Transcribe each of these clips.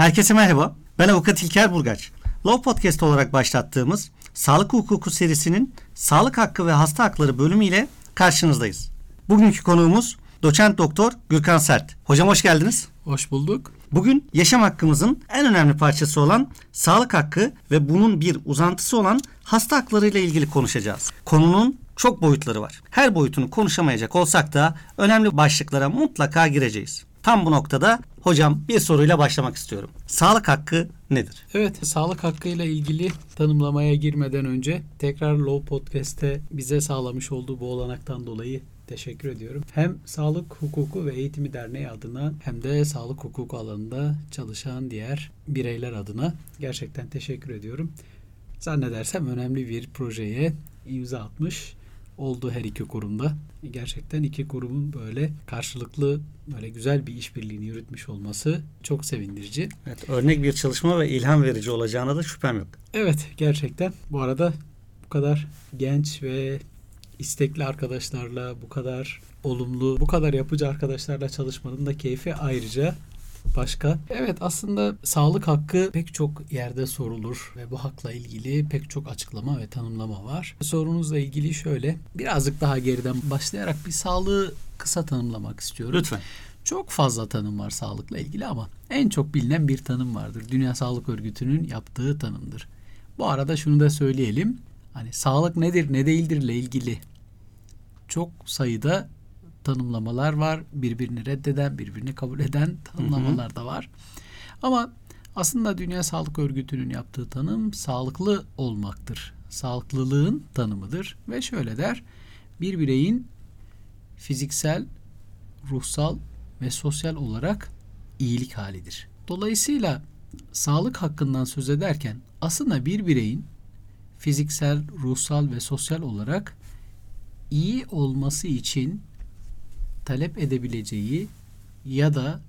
Herkese merhaba. Ben avukat İlker Burgaç. Law Podcast olarak başlattığımız Sağlık Hukuku serisinin Sağlık Hakkı ve Hasta Hakları bölümüyle karşınızdayız. Bugünkü konuğumuz doçent doktor Gürkan Sert. Hocam hoş geldiniz. Hoş bulduk. Bugün yaşam hakkımızın en önemli parçası olan sağlık hakkı ve bunun bir uzantısı olan hasta hakları ile ilgili konuşacağız. Konunun çok boyutları var. Her boyutunu konuşamayacak olsak da önemli başlıklara mutlaka gireceğiz. Tam bu noktada hocam bir soruyla başlamak istiyorum. Sağlık hakkı nedir? Evet, sağlık hakkıyla ilgili tanımlamaya girmeden önce tekrar Low Podcast'te bize sağlamış olduğu bu olanaktan dolayı teşekkür ediyorum. Hem Sağlık Hukuku ve Eğitimi Derneği adına hem de sağlık hukuku alanında çalışan diğer bireyler adına gerçekten teşekkür ediyorum. Zannedersem önemli bir projeye imza atmış oldu her iki kurumda. Gerçekten iki kurumun böyle karşılıklı böyle güzel bir işbirliğini yürütmüş olması çok sevindirici. Evet, örnek bir çalışma ve ilham verici olacağına da şüphem yok. Evet gerçekten. Bu arada bu kadar genç ve istekli arkadaşlarla bu kadar olumlu, bu kadar yapıcı arkadaşlarla çalışmanın da keyfi ayrıca başka. Evet aslında sağlık hakkı pek çok yerde sorulur ve bu hakla ilgili pek çok açıklama ve tanımlama var. Sorunuzla ilgili şöyle birazcık daha geriden başlayarak bir sağlığı kısa tanımlamak istiyorum. Lütfen. Çok fazla tanım var sağlıkla ilgili ama en çok bilinen bir tanım vardır. Dünya Sağlık Örgütü'nün yaptığı tanımdır. Bu arada şunu da söyleyelim. Hani sağlık nedir ne değildir ile ilgili çok sayıda tanımlamalar var. Birbirini reddeden, birbirini kabul eden tanımlamalar da var. Ama aslında Dünya Sağlık Örgütü'nün yaptığı tanım sağlıklı olmaktır. Sağlıklılığın tanımıdır ve şöyle der. Bir bireyin fiziksel, ruhsal ve sosyal olarak iyilik halidir. Dolayısıyla sağlık hakkından söz ederken aslında bir bireyin fiziksel, ruhsal ve sosyal olarak iyi olması için talep edebileceği ya da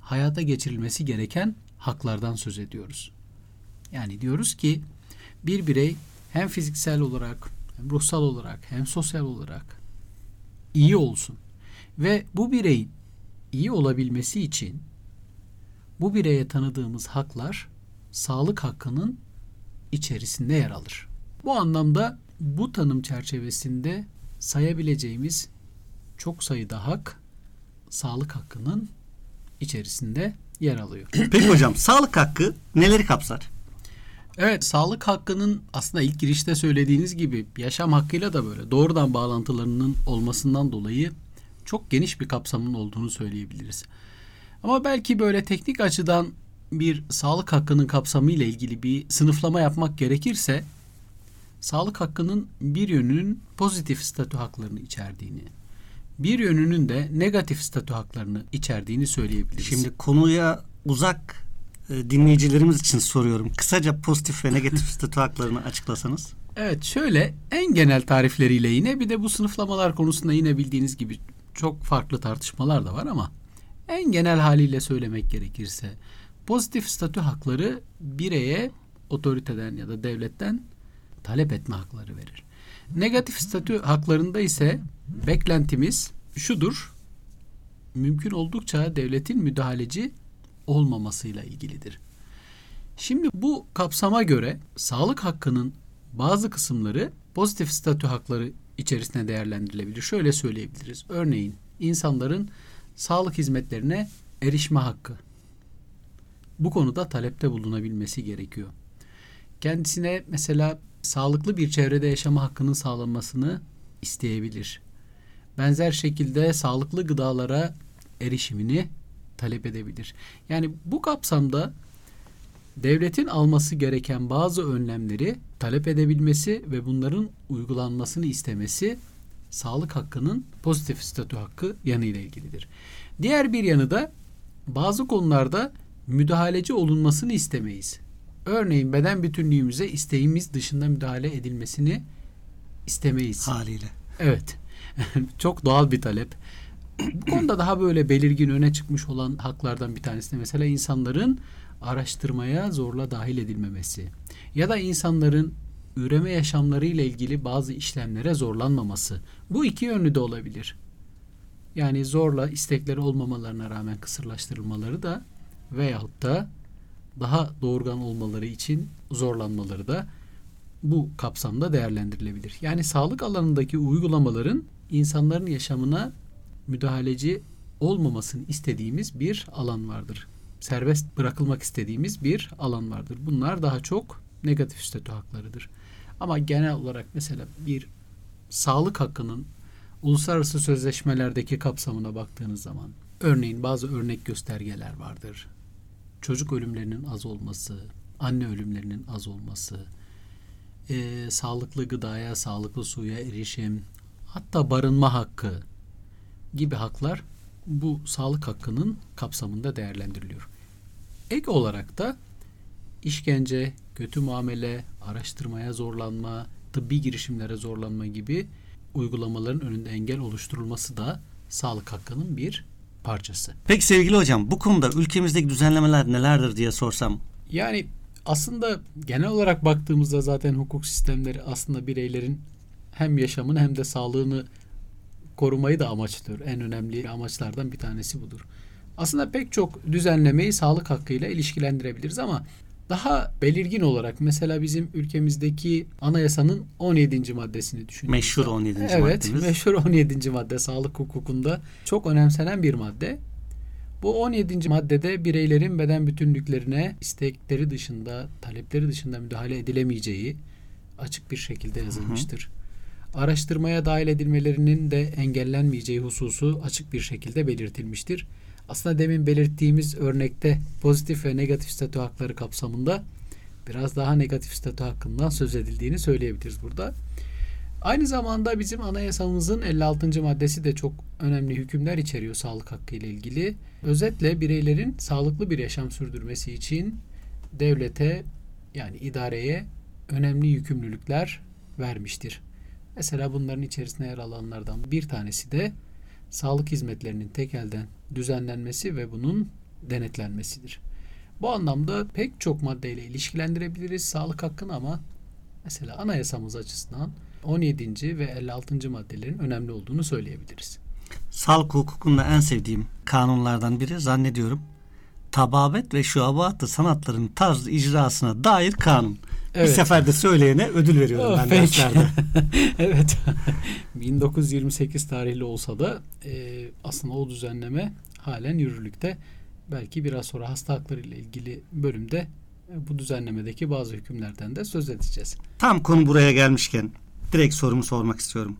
hayata geçirilmesi gereken haklardan söz ediyoruz. Yani diyoruz ki bir birey hem fiziksel olarak hem ruhsal olarak hem sosyal olarak iyi olsun ve bu bireyin iyi olabilmesi için bu bireye tanıdığımız haklar sağlık hakkının içerisinde yer alır. Bu anlamda bu tanım çerçevesinde sayabileceğimiz çok sayıda hak sağlık hakkının içerisinde yer alıyor. Peki hocam sağlık hakkı neleri kapsar? Evet sağlık hakkının aslında ilk girişte söylediğiniz gibi yaşam hakkıyla da böyle doğrudan bağlantılarının olmasından dolayı çok geniş bir kapsamın olduğunu söyleyebiliriz. Ama belki böyle teknik açıdan bir sağlık hakkının kapsamı ile ilgili bir sınıflama yapmak gerekirse sağlık hakkının bir yönünün pozitif statü haklarını içerdiğini, bir yönünün de negatif statü haklarını içerdiğini söyleyebiliriz. Şimdi konuya uzak e, dinleyicilerimiz için soruyorum. Kısaca pozitif ve negatif statü haklarını açıklasanız. Evet şöyle en genel tarifleriyle yine bir de bu sınıflamalar konusunda yine bildiğiniz gibi çok farklı tartışmalar da var ama en genel haliyle söylemek gerekirse pozitif statü hakları bireye otoriteden ya da devletten talep etme hakları verir. Negatif statü haklarında ise beklentimiz şudur. Mümkün oldukça devletin müdahaleci olmamasıyla ilgilidir. Şimdi bu kapsama göre sağlık hakkının bazı kısımları pozitif statü hakları içerisinde değerlendirilebilir. Şöyle söyleyebiliriz. Örneğin insanların sağlık hizmetlerine erişme hakkı. Bu konuda talepte bulunabilmesi gerekiyor. Kendisine mesela sağlıklı bir çevrede yaşama hakkının sağlanmasını isteyebilir. Benzer şekilde sağlıklı gıdalara erişimini talep edebilir. Yani bu kapsamda devletin alması gereken bazı önlemleri talep edebilmesi ve bunların uygulanmasını istemesi sağlık hakkının pozitif statü hakkı yanıyla ilgilidir. Diğer bir yanı da bazı konularda müdahaleci olunmasını istemeyiz. Örneğin beden bütünlüğümüze isteğimiz dışında müdahale edilmesini istemeyiz. Haliyle. Evet. Çok doğal bir talep. Bu konuda daha böyle belirgin öne çıkmış olan haklardan bir tanesi de mesela insanların araştırmaya zorla dahil edilmemesi ya da insanların üreme yaşamları ile ilgili bazı işlemlere zorlanmaması. Bu iki yönlü de olabilir. Yani zorla istekleri olmamalarına rağmen kısırlaştırılmaları da veyahut da daha doğurgan olmaları için zorlanmaları da bu kapsamda değerlendirilebilir. Yani sağlık alanındaki uygulamaların insanların yaşamına müdahaleci olmamasını istediğimiz bir alan vardır. Serbest bırakılmak istediğimiz bir alan vardır. Bunlar daha çok negatif statü haklarıdır. Ama genel olarak mesela bir sağlık hakkının uluslararası sözleşmelerdeki kapsamına baktığınız zaman örneğin bazı örnek göstergeler vardır. Çocuk ölümlerinin az olması, anne ölümlerinin az olması, e, sağlıklı gıdaya, sağlıklı suya erişim, hatta barınma hakkı gibi haklar bu sağlık hakkının kapsamında değerlendiriliyor. Ek olarak da işkence, kötü muamele, araştırmaya zorlanma, tıbbi girişimlere zorlanma gibi uygulamaların önünde engel oluşturulması da sağlık hakkının bir parçası. Peki sevgili hocam bu konuda ülkemizdeki düzenlemeler nelerdir diye sorsam Yani aslında genel olarak baktığımızda zaten hukuk sistemleri aslında bireylerin hem yaşamını hem de sağlığını korumayı da amaçlıyor. En önemli amaçlardan bir tanesi budur. Aslında pek çok düzenlemeyi sağlık hakkıyla ilişkilendirebiliriz ama daha belirgin olarak mesela bizim ülkemizdeki anayasanın 17. maddesini düşünün. meşhur 17. Evet, maddemiz. meşhur 17. madde sağlık hukukunda çok önemsenen bir madde. Bu 17. maddede bireylerin beden bütünlüklerine istekleri dışında, talepleri dışında müdahale edilemeyeceği açık bir şekilde yazılmıştır. Araştırmaya dahil edilmelerinin de engellenmeyeceği hususu açık bir şekilde belirtilmiştir. Aslında demin belirttiğimiz örnekte pozitif ve negatif statü hakları kapsamında biraz daha negatif statü hakkından söz edildiğini söyleyebiliriz burada. Aynı zamanda bizim anayasamızın 56. maddesi de çok önemli hükümler içeriyor sağlık hakkı ile ilgili. Özetle bireylerin sağlıklı bir yaşam sürdürmesi için devlete yani idareye önemli yükümlülükler vermiştir. Mesela bunların içerisine yer alanlardan bir tanesi de sağlık hizmetlerinin tek elden düzenlenmesi ve bunun denetlenmesidir. Bu anlamda pek çok maddeyle ilişkilendirebiliriz sağlık hakkını ama mesela anayasamız açısından 17. ve 56. maddelerin önemli olduğunu söyleyebiliriz. Sağlık hukukunda en sevdiğim kanunlardan biri zannediyorum. Tababet ve şuabatı sanatların tarz icrasına dair kanun. Bir Evet. seferde söyleyene ödül veriyorum Oh, ben peki. derslerde. evet. 1928 tarihli olsa da e, aslında o düzenleme halen yürürlükte. Belki biraz sonra hasta hakları ile ilgili bölümde e, bu düzenlemedeki bazı hükümlerden de söz edeceğiz. Tam konu buraya gelmişken direkt sorumu sormak istiyorum.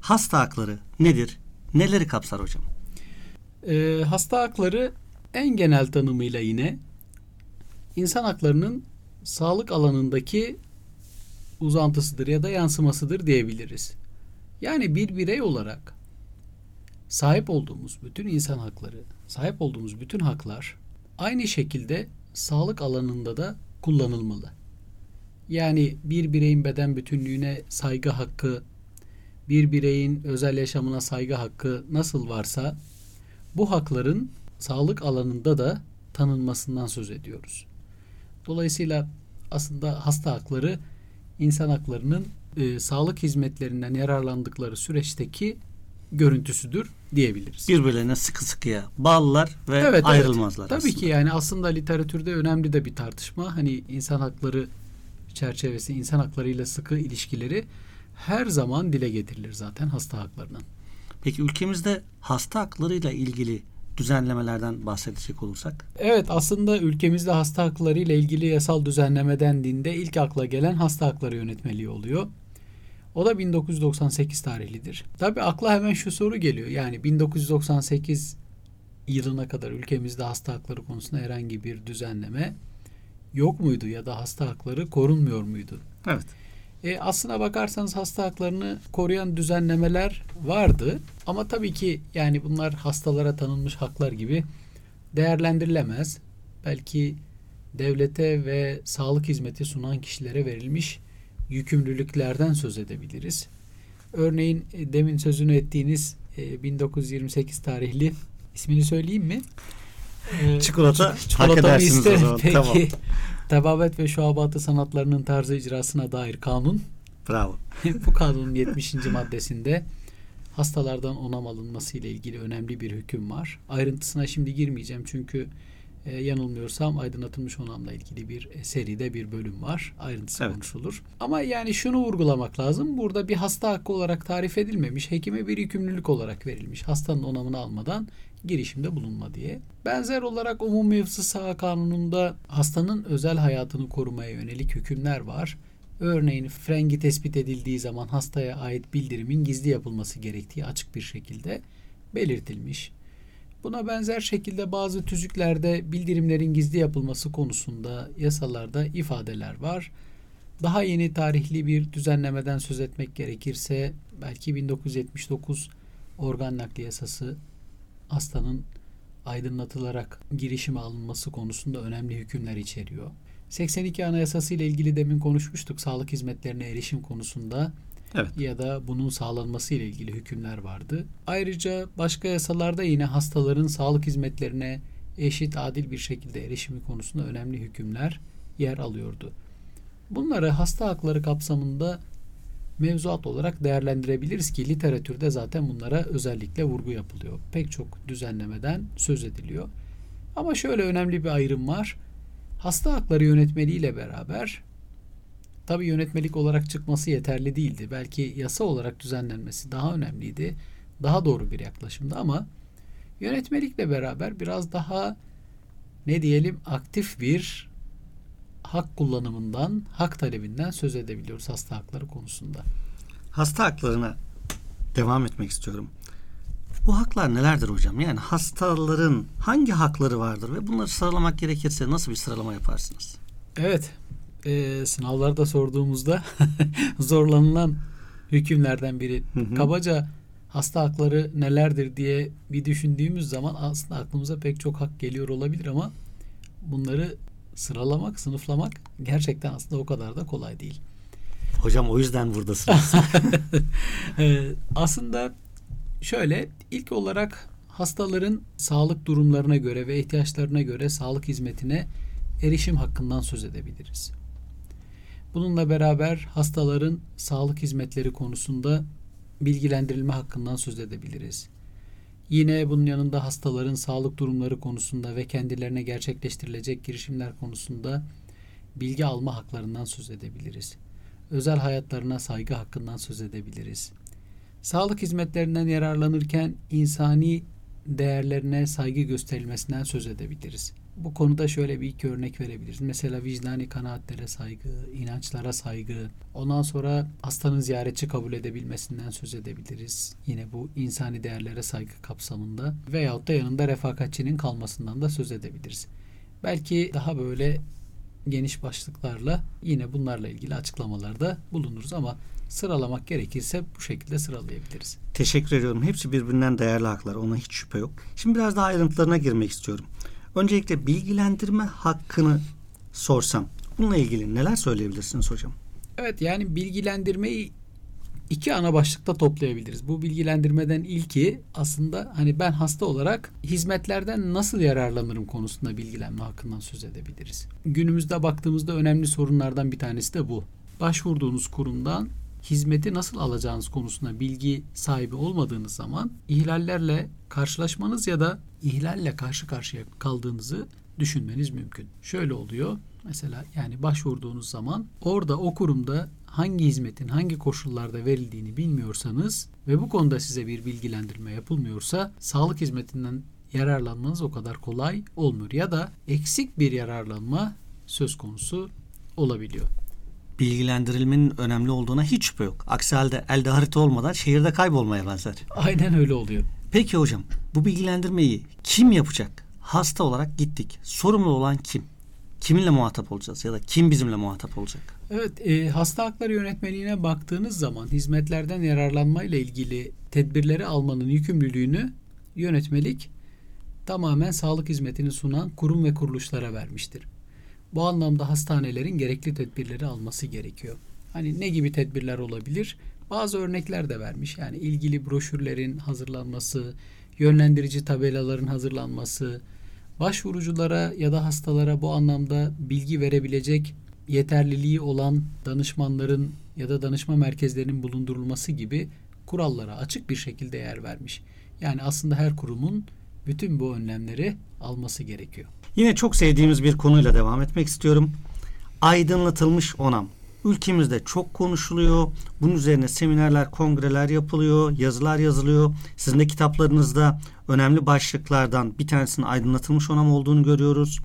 Hasta hakları nedir? Neleri kapsar hocam? E, hasta hakları en genel tanımıyla yine insan haklarının sağlık alanındaki uzantısıdır ya da yansımasıdır diyebiliriz. Yani bir birey olarak sahip olduğumuz bütün insan hakları, sahip olduğumuz bütün haklar aynı şekilde sağlık alanında da kullanılmalı. Yani bir bireyin beden bütünlüğüne saygı hakkı, bir bireyin özel yaşamına saygı hakkı nasıl varsa bu hakların sağlık alanında da tanınmasından söz ediyoruz. Dolayısıyla aslında hasta hakları insan haklarının e, sağlık hizmetlerinden yararlandıkları süreçteki görüntüsüdür diyebiliriz. Birbirlerine sıkı sıkıya bağlılar ve Evet, evet. ayrılmazlar Tabii aslında. ki yani aslında literatürde önemli de bir tartışma. Hani insan hakları çerçevesi, insan haklarıyla sıkı ilişkileri her zaman dile getirilir zaten hasta haklarının. Peki ülkemizde hasta haklarıyla ilgili düzenlemelerden bahsedecek olursak Evet aslında ülkemizde hasta hakları ile ilgili yasal düzenleme dendiğinde ilk akla gelen hasta hakları yönetmeliği oluyor. O da 1998 tarihlidir. Tabi akla hemen şu soru geliyor. Yani 1998 yılına kadar ülkemizde hasta hakları konusunda herhangi bir düzenleme yok muydu ya da hasta hakları korunmuyor muydu? evet E, aslına bakarsanız hasta haklarını koruyan düzenlemeler vardı. Ama tabii ki yani bunlar hastalara tanınmış haklar gibi değerlendirilemez. Belki devlete ve sağlık hizmeti sunan kişilere verilmiş yükümlülüklerden söz edebiliriz. Örneğin e, demin sözünü ettiğiniz e, 1928 tarihli ismini söyleyeyim mi? E, Çikolata hak çikolatamı edersiniz o zaman. Peki. Tamam. Tababet ve şuabatı sanatlarının tarzı icrasına dair kanun. bravo. Bu kanunun 70. maddesinde hastalardan onam alınması ile ilgili önemli bir hüküm var. Ayrıntısına şimdi girmeyeceğim çünkü e, yanılmıyorsam aydınlatılmış onamla ilgili bir e, seride bir bölüm var. Ayrıntısı Evet. konuşulur. Ama yani şunu vurgulamak lazım. Burada bir hasta hakkı olarak tarif edilmemiş. Hekime bir yükümlülük olarak verilmiş. Hastanın onamını almadan girişimde bulunma diye. Benzer olarak umumi hıfzı saha kanununda hastanın özel hayatını korumaya yönelik hükümler var. Örneğin frengi tespit edildiği zaman hastaya ait bildirimin gizli yapılması gerektiği açık bir şekilde belirtilmiş. Buna benzer şekilde bazı tüzüklerde bildirimlerin gizli yapılması konusunda yasalarda ifadeler var. Daha yeni tarihli bir düzenlemeden söz etmek gerekirse belki 1979 organ nakli yasası hastanın aydınlatılarak girişime alınması konusunda önemli hükümler içeriyor. 82 Anayasası ile ilgili demin konuşmuştuk sağlık hizmetlerine erişim konusunda Evet. ya da bunun sağlanması ile ilgili hükümler vardı. Ayrıca başka yasalarda yine hastaların sağlık hizmetlerine eşit adil bir şekilde erişimi konusunda önemli hükümler yer alıyordu. Bunları hasta hakları kapsamında mevzuat olarak değerlendirebiliriz ki literatürde zaten bunlara özellikle vurgu yapılıyor. Pek çok düzenlemeden söz ediliyor. Ama şöyle önemli bir ayrım var. Hasta hakları yönetmeliği ile beraber tabi yönetmelik olarak çıkması yeterli değildi. Belki yasa olarak düzenlenmesi daha önemliydi. Daha doğru bir yaklaşımdı ama yönetmelikle beraber biraz daha ne diyelim aktif bir hak kullanımından, hak talebinden söz edebiliyoruz hasta hakları konusunda. Hasta haklarına devam etmek istiyorum. Bu haklar nelerdir hocam? Yani hastaların hangi hakları vardır ve bunları sıralamak gerekirse nasıl bir sıralama yaparsınız? Evet, e, sınavlarda sorduğumuzda zorlanılan hükümlerden biri. Hı hı. Kabaca hasta hakları nelerdir diye bir düşündüğümüz zaman aslında aklımıza pek çok hak geliyor olabilir ama bunları sıralamak, sınıflamak gerçekten aslında o kadar da kolay değil. Hocam o yüzden buradasınız. Ee, aslında şöyle ilk olarak hastaların sağlık durumlarına göre ve ihtiyaçlarına göre sağlık hizmetine erişim hakkından söz edebiliriz. Bununla beraber hastaların sağlık hizmetleri konusunda bilgilendirilme hakkından söz edebiliriz. Yine bunun yanında hastaların sağlık durumları konusunda ve kendilerine gerçekleştirilecek girişimler konusunda bilgi alma haklarından söz edebiliriz özel hayatlarına saygı hakkından söz edebiliriz. Sağlık hizmetlerinden yararlanırken insani değerlerine saygı gösterilmesinden söz edebiliriz. Bu konuda şöyle bir iki örnek verebiliriz. Mesela vicdani kanaatlere saygı, inançlara saygı, ondan sonra hastanın ziyaretçi kabul edebilmesinden söz edebiliriz. Yine bu insani değerlere saygı kapsamında veyahut da yanında refakatçinin kalmasından da söz edebiliriz. Belki daha böyle geniş başlıklarla yine bunlarla ilgili açıklamalarda bulunuruz ama sıralamak gerekirse bu şekilde sıralayabiliriz. Teşekkür ediyorum. Hepsi birbirinden değerli haklar. Ona hiç şüphe yok. Şimdi biraz daha ayrıntılarına girmek istiyorum. Öncelikle bilgilendirme hakkını sorsam bununla ilgili neler söyleyebilirsiniz hocam? Evet yani bilgilendirmeyi iki ana başlıkta toplayabiliriz. Bu bilgilendirmeden ilki aslında hani ben hasta olarak hizmetlerden nasıl yararlanırım konusunda bilgilenme hakkından söz edebiliriz. Günümüzde baktığımızda önemli sorunlardan bir tanesi de bu. Başvurduğunuz kurumdan hizmeti nasıl alacağınız konusunda bilgi sahibi olmadığınız zaman ihlallerle karşılaşmanız ya da ihlalle karşı karşıya kaldığınızı düşünmeniz mümkün. Şöyle oluyor. Mesela yani başvurduğunuz zaman orada o kurumda hangi hizmetin hangi koşullarda verildiğini bilmiyorsanız ve bu konuda size bir bilgilendirme yapılmıyorsa sağlık hizmetinden yararlanmanız o kadar kolay olmuyor ya da eksik bir yararlanma söz konusu olabiliyor. Bilgilendirilmenin önemli olduğuna hiç şüphe yok. Aksi halde elde harita olmadan şehirde kaybolmaya benzer. Aynen öyle oluyor. Peki hocam bu bilgilendirmeyi kim yapacak? Hasta olarak gittik. Sorumlu olan kim? Kiminle muhatap olacağız ya da kim bizimle muhatap olacak? Evet, e, hasta hakları yönetmeliğine baktığınız zaman hizmetlerden yararlanma ile ilgili tedbirleri almanın yükümlülüğünü yönetmelik tamamen sağlık hizmetini sunan kurum ve kuruluşlara vermiştir. Bu anlamda hastanelerin gerekli tedbirleri alması gerekiyor. Hani ne gibi tedbirler olabilir? Bazı örnekler de vermiş. Yani ilgili broşürlerin hazırlanması, yönlendirici tabelaların hazırlanması, başvuruculara ya da hastalara bu anlamda bilgi verebilecek yeterliliği olan danışmanların ya da danışma merkezlerinin bulundurulması gibi kurallara açık bir şekilde yer vermiş. Yani aslında her kurumun bütün bu önlemleri alması gerekiyor. Yine çok sevdiğimiz bir konuyla devam etmek istiyorum. Aydınlatılmış onam. Ülkemizde çok konuşuluyor. Bunun üzerine seminerler, kongreler yapılıyor, yazılar yazılıyor. Sizin de kitaplarınızda önemli başlıklardan bir tanesinin aydınlatılmış onam olduğunu görüyoruz.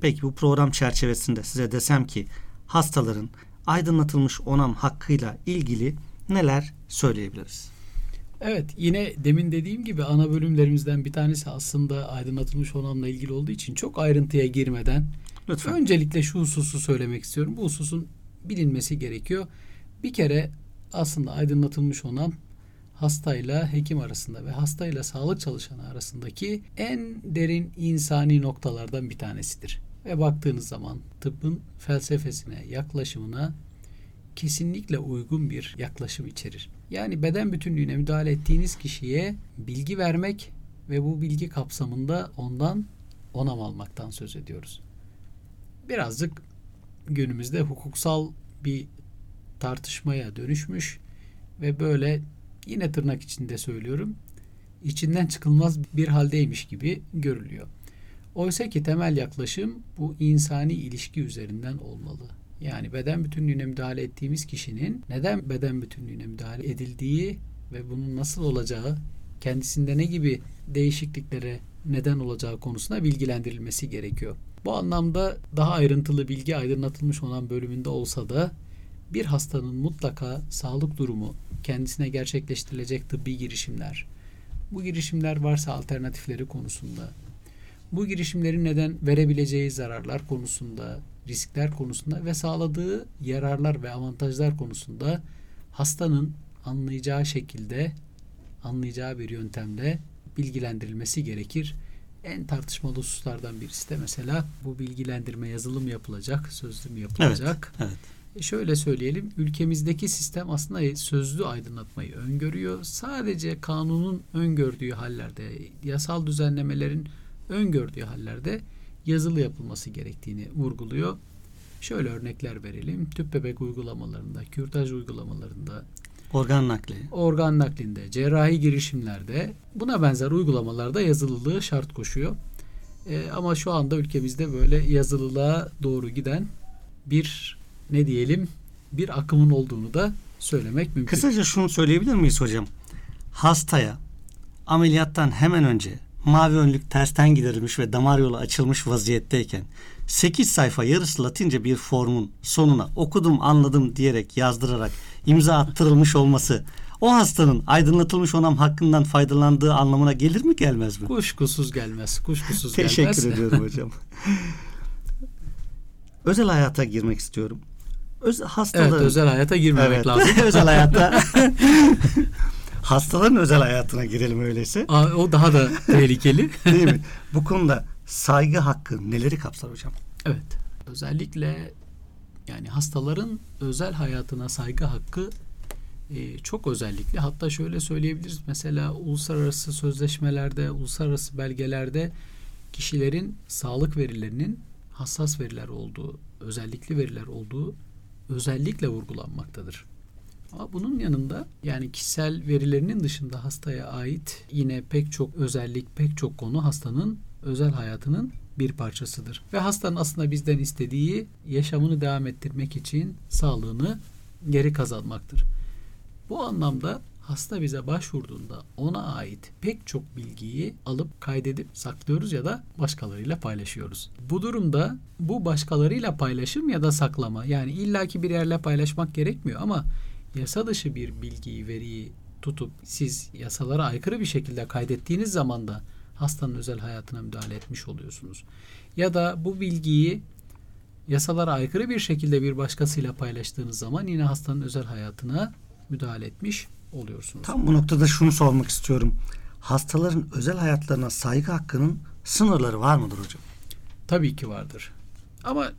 Peki bu program çerçevesinde size desem ki hastaların aydınlatılmış onam hakkıyla ilgili neler söyleyebiliriz? Evet yine demin dediğim gibi ana bölümlerimizden bir tanesi aslında aydınlatılmış onamla ilgili olduğu için çok ayrıntıya girmeden Lütfen. öncelikle şu hususu söylemek istiyorum. Bu hususun bilinmesi gerekiyor. Bir kere aslında aydınlatılmış onam hastayla hekim arasında ve hastayla sağlık çalışanı arasındaki en derin insani noktalardan bir tanesidir. Ve baktığınız zaman tıbbın felsefesine, yaklaşımına kesinlikle uygun bir yaklaşım içerir. Yani beden bütünlüğüne müdahale ettiğiniz kişiye bilgi vermek ve bu bilgi kapsamında ondan onam almaktan söz ediyoruz. Birazcık günümüzde hukuksal bir tartışmaya dönüşmüş ve böyle yine tırnak içinde söylüyorum içinden çıkılmaz bir haldeymiş gibi görülüyor. Oysa ki temel yaklaşım bu insani ilişki üzerinden olmalı. Yani beden bütünlüğüne müdahale ettiğimiz kişinin neden beden bütünlüğüne müdahale edildiği ve bunun nasıl olacağı, kendisinde ne gibi değişikliklere neden olacağı konusunda bilgilendirilmesi gerekiyor. Bu anlamda daha ayrıntılı bilgi aydınlatılmış olan bölümünde olsa da bir hastanın mutlaka sağlık durumu, kendisine gerçekleştirilecek tıbbi girişimler, bu girişimler varsa alternatifleri konusunda, bu girişimlerin neden verebileceği zararlar konusunda, riskler konusunda ve sağladığı yararlar ve avantajlar konusunda hastanın anlayacağı şekilde, anlayacağı bir yöntemle bilgilendirilmesi gerekir. En tartışmalı hususlardan birisi de mesela bu bilgilendirme yazılı mı yapılacak, sözlü mü yapılacak? Evet, evet. E şöyle söyleyelim, ülkemizdeki sistem aslında sözlü aydınlatmayı öngörüyor. Sadece kanunun öngördüğü hallerde, yasal düzenlemelerin öngördüğü hallerde yazılı yapılması gerektiğini vurguluyor. Şöyle örnekler verelim. Tüp bebek uygulamalarında, kürtaj uygulamalarında, organ nakli, organ naklinde, cerrahi girişimlerde buna benzer uygulamalarda yazılılığı şart koşuyor. E, ama şu anda ülkemizde böyle yazılılığa doğru giden bir ne diyelim bir akımın olduğunu da söylemek mümkün. Kısaca şunu söyleyebilir miyiz hocam? Hastaya ameliyattan hemen önce mavi önlük tersten giderilmiş ve damar yolu açılmış vaziyetteyken 8 sayfa yarısı latince bir formun sonuna okudum anladım diyerek yazdırarak imza attırılmış olması o hastanın aydınlatılmış onam hakkından faydalandığı anlamına gelir mi gelmez mi? Kuşkusuz gelmez. Kuşkusuz Teşekkür gelmez. ediyorum hocam. özel hayata girmek istiyorum. Öz, hastaların, Evet özel hayata girmemek Evet, lazım. özel hayata. Hastaların özel hayatına girelim öyleyse. Aa, o daha da tehlikeli. Değil mi? Bu konuda saygı hakkı neleri kapsar hocam? Evet. Özellikle yani hastaların özel hayatına saygı hakkı e, çok özellikle. Hatta şöyle söyleyebiliriz. Mesela uluslararası sözleşmelerde, uluslararası belgelerde kişilerin sağlık verilerinin hassas veriler olduğu, özellikli veriler olduğu özellikle vurgulanmaktadır. Ama bunun yanında yani kişisel verilerinin dışında hastaya ait yine pek çok özellik, pek çok konu hastanın özel hayatının bir parçasıdır. Ve hastanın aslında bizden istediği yaşamını devam ettirmek için sağlığını geri kazanmaktır. Bu anlamda hasta bize başvurduğunda ona ait pek çok bilgiyi alıp kaydedip saklıyoruz ya da başkalarıyla paylaşıyoruz. Bu durumda bu başkalarıyla paylaşım ya da saklama yani illaki bir yerle paylaşmak gerekmiyor ama yasa dışı bir bilgiyi, veriyi tutup siz yasalara aykırı bir şekilde kaydettiğiniz zaman da hastanın özel hayatına müdahale etmiş oluyorsunuz. Ya da bu bilgiyi yasalara aykırı bir şekilde bir başkasıyla paylaştığınız zaman yine hastanın özel hayatına müdahale etmiş oluyorsunuz. Tam bu noktada şunu sormak istiyorum. Hastaların özel hayatlarına saygı hakkının sınırları var mıdır hocam? Tabii ki vardır. Ama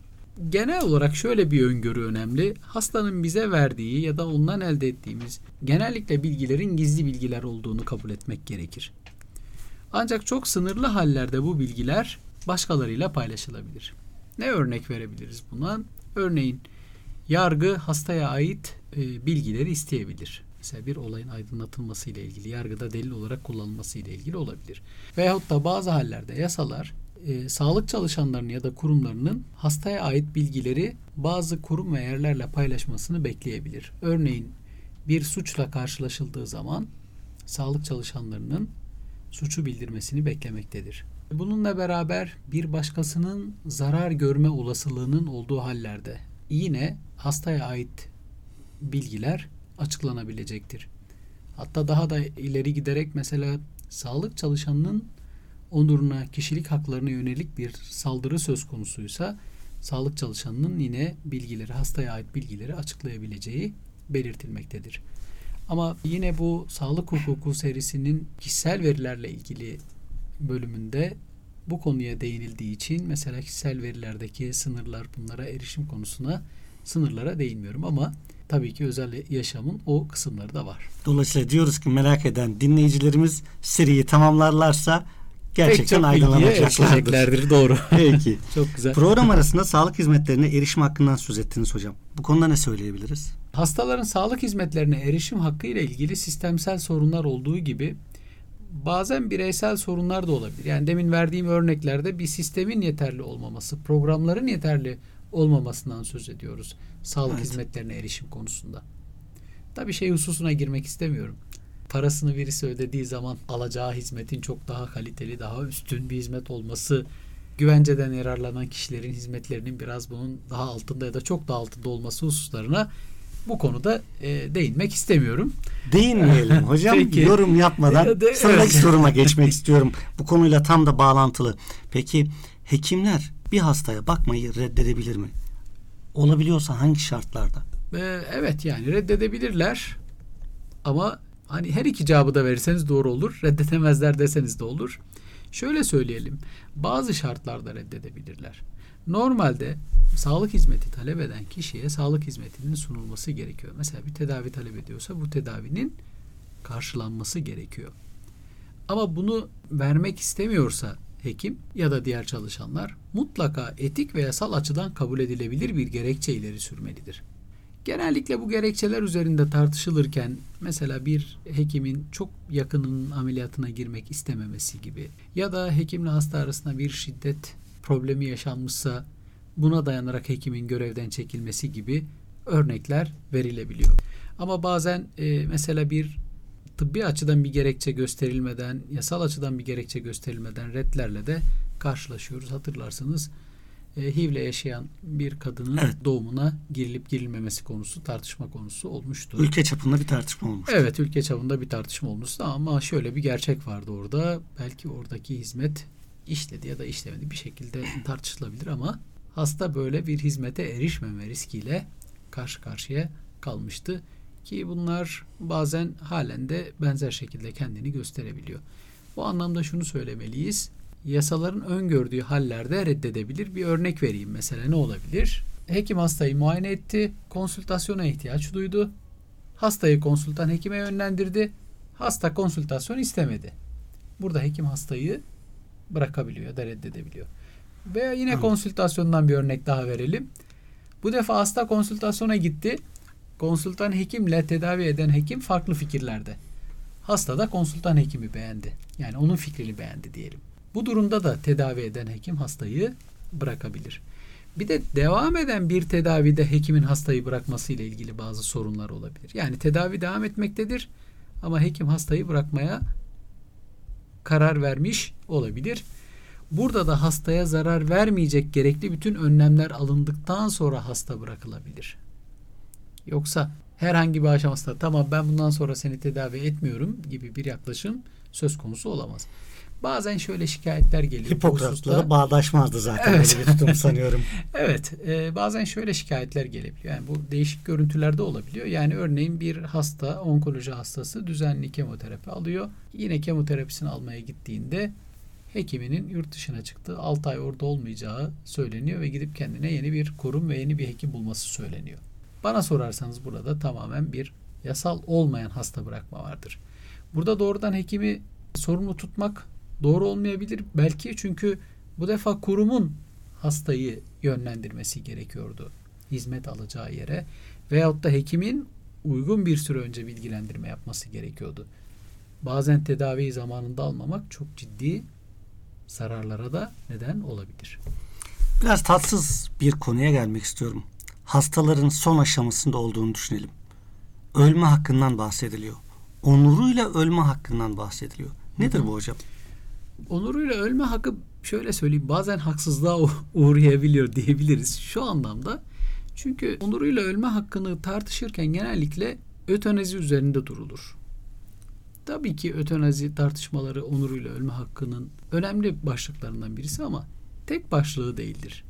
genel olarak şöyle bir öngörü önemli. Hastanın bize verdiği ya da ondan elde ettiğimiz genellikle bilgilerin gizli bilgiler olduğunu kabul etmek gerekir. Ancak çok sınırlı hallerde bu bilgiler başkalarıyla paylaşılabilir. Ne örnek verebiliriz buna? Örneğin yargı hastaya ait e, bilgileri isteyebilir. Mesela bir olayın aydınlatılması ile ilgili, yargıda delil olarak kullanılması ile ilgili olabilir. Veyahut da bazı hallerde yasalar e, sağlık çalışanlarının ya da kurumlarının hastaya ait bilgileri bazı kurum ve yerlerle paylaşmasını bekleyebilir. Örneğin bir suçla karşılaşıldığı zaman sağlık çalışanlarının suçu bildirmesini beklemektedir. Bununla beraber bir başkasının zarar görme olasılığının olduğu hallerde yine hastaya ait bilgiler açıklanabilecektir. Hatta daha da ileri giderek mesela sağlık çalışanının onuruna, kişilik haklarına yönelik bir saldırı söz konusuysa sağlık çalışanının yine bilgileri, hastaya ait bilgileri açıklayabileceği belirtilmektedir. Ama yine bu sağlık hukuku serisinin kişisel verilerle ilgili bölümünde bu konuya değinildiği için mesela kişisel verilerdeki sınırlar bunlara erişim konusuna sınırlara değinmiyorum ama tabii ki özel yaşamın o kısımları da var. Dolayısıyla diyoruz ki merak eden dinleyicilerimiz seriyi tamamlarlarsa gerçekten aydınlanacaklardır. Doğru. Peki. Çok güzel. Program arasında sağlık hizmetlerine erişim hakkından söz ettiniz hocam. Bu konuda ne söyleyebiliriz? Hastaların sağlık hizmetlerine erişim hakkı ile ilgili sistemsel sorunlar olduğu gibi bazen bireysel sorunlar da olabilir. Yani demin verdiğim örneklerde bir sistemin yeterli olmaması, programların yeterli olmamasından söz ediyoruz. Sağlık Evet. hizmetlerine erişim konusunda. Tabii şey hususuna girmek istemiyorum. Parasını birisi ödediği zaman alacağı hizmetin çok daha kaliteli, daha üstün bir hizmet olması, güvenceden yararlanan kişilerin hizmetlerinin biraz bunun daha altında ya da çok daha altında olması hususlarına bu konuda e, değinmek istemiyorum. Değinmeyelim hocam. Peki. Yorum yapmadan Ya da- sıradaki soruma geçmek istiyorum. Bu konuyla tam da bağlantılı. Peki hekimler bir hastaya bakmayı reddedebilir mi? Olabiliyorsa hangi şartlarda? Ee, evet yani reddedebilirler ama hani her iki cevabı da verirseniz doğru olur. Reddetemezler deseniz de olur. Şöyle söyleyelim. Bazı şartlarda reddedebilirler. Normalde sağlık hizmeti talep eden kişiye sağlık hizmetinin sunulması gerekiyor. Mesela bir tedavi talep ediyorsa bu tedavinin karşılanması gerekiyor. Ama bunu vermek istemiyorsa hekim ya da diğer çalışanlar mutlaka etik ve yasal açıdan kabul edilebilir bir gerekçe ileri sürmelidir. Genellikle bu gerekçeler üzerinde tartışılırken mesela bir hekimin çok yakınının ameliyatına girmek istememesi gibi ya da hekimle hasta arasında bir şiddet problemi yaşanmışsa buna dayanarak hekimin görevden çekilmesi gibi örnekler verilebiliyor. Ama bazen e, mesela bir tıbbi açıdan bir gerekçe gösterilmeden, yasal açıdan bir gerekçe gösterilmeden redlerle de karşılaşıyoruz. Hatırlarsanız e, HIV'le yaşayan bir kadının Evet. doğumuna girilip girilmemesi konusu tartışma konusu olmuştu. Ülke çapında bir tartışma olmuş. Evet ülke çapında bir tartışma olmuştu ama şöyle bir gerçek vardı orada. Belki oradaki hizmet işledi ya da işlemedi bir şekilde tartışılabilir ama hasta böyle bir hizmete erişmeme riskiyle karşı karşıya kalmıştı. Ki bunlar bazen halen de benzer şekilde kendini gösterebiliyor. Bu anlamda şunu söylemeliyiz. Yasaların öngördüğü hallerde reddedebilir. Bir örnek vereyim mesela ne olabilir? Hekim hastayı muayene etti, konsültasyona ihtiyaç duydu. Hastayı konsültan hekime yönlendirdi. Hasta konsültasyon istemedi. Burada hekim hastayı bırakabiliyor ya da reddedebiliyor. Veya yine Anladım. konsültasyondan bir örnek daha verelim. Bu defa hasta konsültasyona gitti. Konsültan hekimle tedavi eden hekim farklı fikirlerde. Hasta da konsültan hekimi beğendi. Yani onun fikrini beğendi diyelim. Bu durumda da tedavi eden hekim hastayı bırakabilir. Bir de devam eden bir tedavide hekimin hastayı bırakması ile ilgili bazı sorunlar olabilir. Yani tedavi devam etmektedir ama hekim hastayı bırakmaya karar vermiş olabilir. Burada da hastaya zarar vermeyecek gerekli bütün önlemler alındıktan sonra hasta bırakılabilir. Yoksa herhangi bir aşamasında tamam ben bundan sonra seni tedavi etmiyorum gibi bir yaklaşım söz konusu olamaz. Bazen şöyle şikayetler geliyor. bu Hipokrat'la hususta. da bağdaşmazdı zaten Evet. böyle bir tutum sanıyorum. Evet, e, bazen şöyle şikayetler gelebiliyor. Yani bu değişik görüntülerde olabiliyor. Yani örneğin bir hasta, onkoloji hastası düzenli kemoterapi alıyor. Yine kemoterapisini almaya gittiğinde hekiminin yurt dışına çıktığı 6 ay orada olmayacağı söyleniyor ve gidip kendine yeni bir kurum ve yeni bir hekim bulması söyleniyor. Bana sorarsanız burada tamamen bir yasal olmayan hasta bırakma vardır. Burada doğrudan hekimi sorumlu tutmak doğru olmayabilir. Belki çünkü bu defa kurumun hastayı yönlendirmesi gerekiyordu hizmet alacağı yere veyahut da hekimin uygun bir süre önce bilgilendirme yapması gerekiyordu. Bazen tedaviyi zamanında almamak çok ciddi zararlara da neden olabilir. Biraz tatsız bir konuya gelmek istiyorum. Hastaların son aşamasında olduğunu düşünelim. Ölme hakkından bahsediliyor. Onuruyla ölme hakkından bahsediliyor. Nedir bu hocam? Onuruyla ölme hakkı şöyle söyleyeyim bazen haksızlığa uğrayabiliyor diyebiliriz şu anlamda. Çünkü onuruyla ölme hakkını tartışırken genellikle ötenazi üzerinde durulur. Tabii ki ötenazi tartışmaları onuruyla ölme hakkının önemli başlıklarından birisi ama tek başlığı değildir.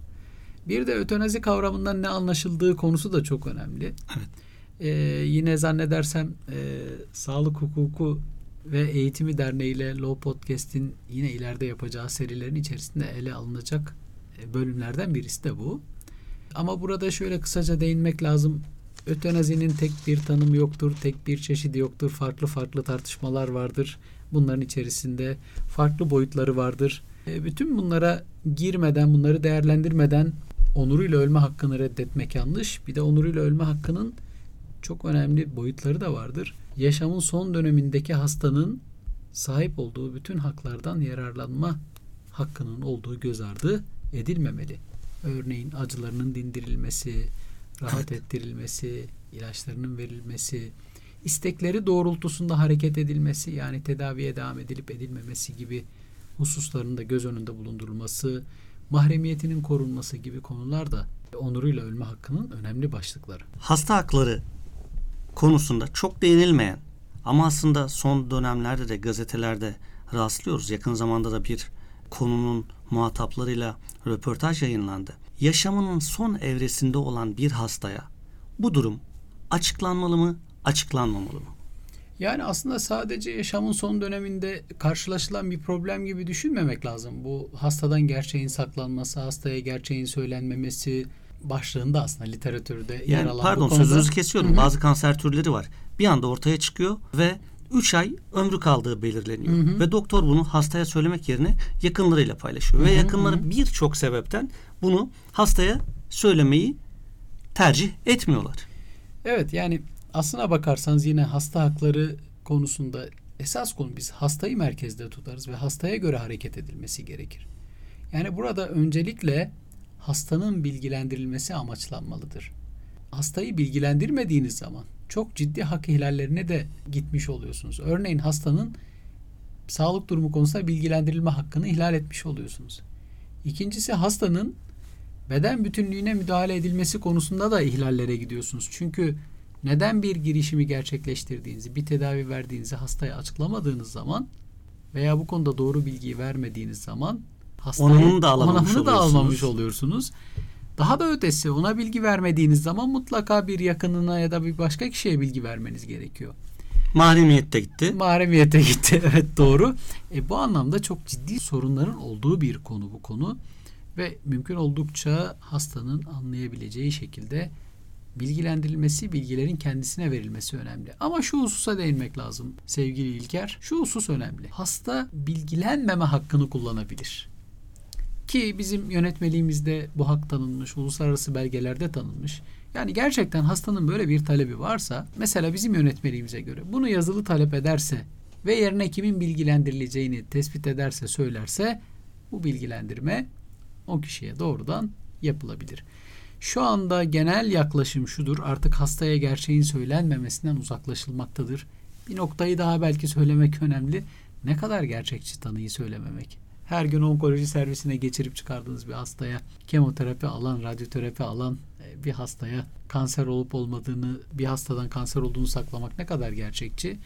Bir de ötenazi kavramından ne anlaşıldığı konusu da çok önemli. Evet. Ee, yine zannedersem e, sağlık hukuku ve eğitimi derneği ile Law Podcast'in yine ileride yapacağı serilerin içerisinde ele alınacak e, bölümlerden birisi de bu. Ama burada şöyle kısaca değinmek lazım. Ötenazinin tek bir tanımı yoktur, tek bir çeşidi yoktur. Farklı farklı tartışmalar vardır. Bunların içerisinde farklı boyutları vardır. E, bütün bunlara girmeden, bunları değerlendirmeden onuruyla ölme hakkını reddetmek yanlış. Bir de onuruyla ölme hakkının çok önemli boyutları da vardır. Yaşamın son dönemindeki hastanın sahip olduğu bütün haklardan yararlanma hakkının olduğu göz ardı edilmemeli. Örneğin acılarının dindirilmesi, rahat ettirilmesi, ilaçlarının verilmesi, istekleri doğrultusunda hareket edilmesi yani tedaviye devam edilip edilmemesi gibi hususların da göz önünde bulundurulması, mahremiyetinin korunması gibi konular da onuruyla ölme hakkının önemli başlıkları. Hasta hakları konusunda çok değinilmeyen ama aslında son dönemlerde de gazetelerde rastlıyoruz. Yakın zamanda da bir konunun muhataplarıyla röportaj yayınlandı. Yaşamının son evresinde olan bir hastaya bu durum açıklanmalı mı, açıklanmamalı mı? Yani aslında sadece yaşamın son döneminde karşılaşılan bir problem gibi düşünmemek lazım. Bu hastadan gerçeğin saklanması, hastaya gerçeğin söylenmemesi başlığında aslında literatürde yani, yer alan pardon konuda. sözünüzü kesiyorum. Hı hı. Bazı kanser türleri var. Bir anda ortaya çıkıyor ve 3 ay ömrü kaldığı belirleniyor. Hı hı. Ve doktor bunu hastaya söylemek yerine yakınlarıyla paylaşıyor. Ve Hı hı, yakınları hı. birçok sebepten bunu hastaya söylemeyi tercih etmiyorlar. Evet yani aslına bakarsanız yine hasta hakları konusunda esas konu biz hastayı merkezde tutarız ve hastaya göre hareket edilmesi gerekir. Yani burada öncelikle hastanın bilgilendirilmesi amaçlanmalıdır. Hastayı bilgilendirmediğiniz zaman çok ciddi hak ihlallerine de gitmiş oluyorsunuz. Örneğin hastanın sağlık durumu konusunda bilgilendirilme hakkını ihlal etmiş oluyorsunuz. İkincisi hastanın beden bütünlüğüne müdahale edilmesi konusunda da ihlallere gidiyorsunuz. Çünkü neden bir girişimi gerçekleştirdiğinizi, bir tedavi verdiğinizi hastaya açıklamadığınız zaman veya bu konuda doğru bilgiyi vermediğiniz zaman hastayı Onamını da alamamış onamını da almamış oluyorsunuz. Daha da ötesi ona bilgi vermediğiniz zaman mutlaka bir yakınına ya da bir başka kişiye bilgi vermeniz gerekiyor. Mahremiyette gitti. Mahremiyete gitti. Evet doğru. E, bu anlamda çok ciddi sorunların olduğu bir konu bu konu. Ve mümkün oldukça hastanın anlayabileceği şekilde bilgilendirilmesi, bilgilerin kendisine verilmesi önemli. Ama şu hususa değinmek lazım sevgili İlker. Şu husus önemli. Hasta bilgilenmeme hakkını kullanabilir. Ki bizim yönetmeliğimizde bu hak tanınmış, uluslararası belgelerde tanınmış. Yani gerçekten hastanın böyle bir talebi varsa, mesela bizim yönetmeliğimize göre bunu yazılı talep ederse ve yerine kimin bilgilendirileceğini tespit ederse, söylerse bu bilgilendirme o kişiye doğrudan yapılabilir. Şu anda genel yaklaşım şudur. Artık hastaya gerçeğin söylenmemesinden uzaklaşılmaktadır. Bir noktayı daha belki söylemek önemli. Ne kadar gerçekçi tanıyı söylememek. Her gün onkoloji servisine geçirip çıkardığınız bir hastaya kemoterapi alan, radyoterapi alan e, bir hastaya kanser olup olmadığını, bir hastadan kanser olduğunu saklamak ne kadar gerçekçi?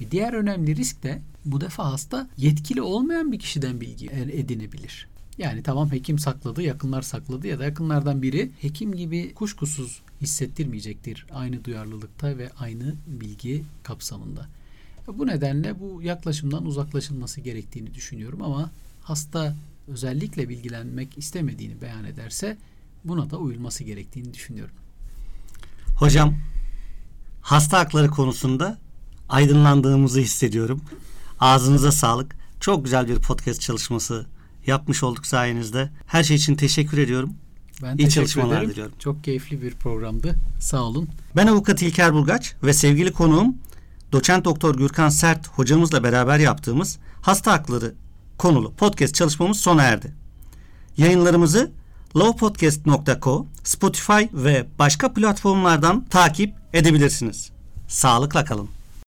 Bir diğer önemli risk de bu defa hasta yetkili olmayan bir kişiden bilgi edinebilir. Yani tamam hekim sakladı, yakınlar sakladı ya da yakınlardan biri hekim gibi kuşkusuz hissettirmeyecektir aynı duyarlılıkta ve aynı bilgi kapsamında. Bu nedenle bu yaklaşımdan uzaklaşılması gerektiğini düşünüyorum ama hasta özellikle bilgilenmek istemediğini beyan ederse buna da uyulması gerektiğini düşünüyorum. Hocam hasta hakları konusunda aydınlandığımızı hissediyorum. Ağzınıza sağlık. Çok güzel bir podcast çalışması yapmış olduk sayenizde. Her şey için teşekkür ediyorum. Ben İyi teşekkür çalışmalar ederim. diliyorum. Çok keyifli bir programdı. Sağ olun. Ben avukat İlker Burgaç ve sevgili konuğum doçent doktor Gürkan Sert hocamızla beraber yaptığımız hasta hakları konulu podcast çalışmamız sona erdi. Yayınlarımızı lowpodcast.co, Spotify ve başka platformlardan takip edebilirsiniz. Sağlıkla kalın.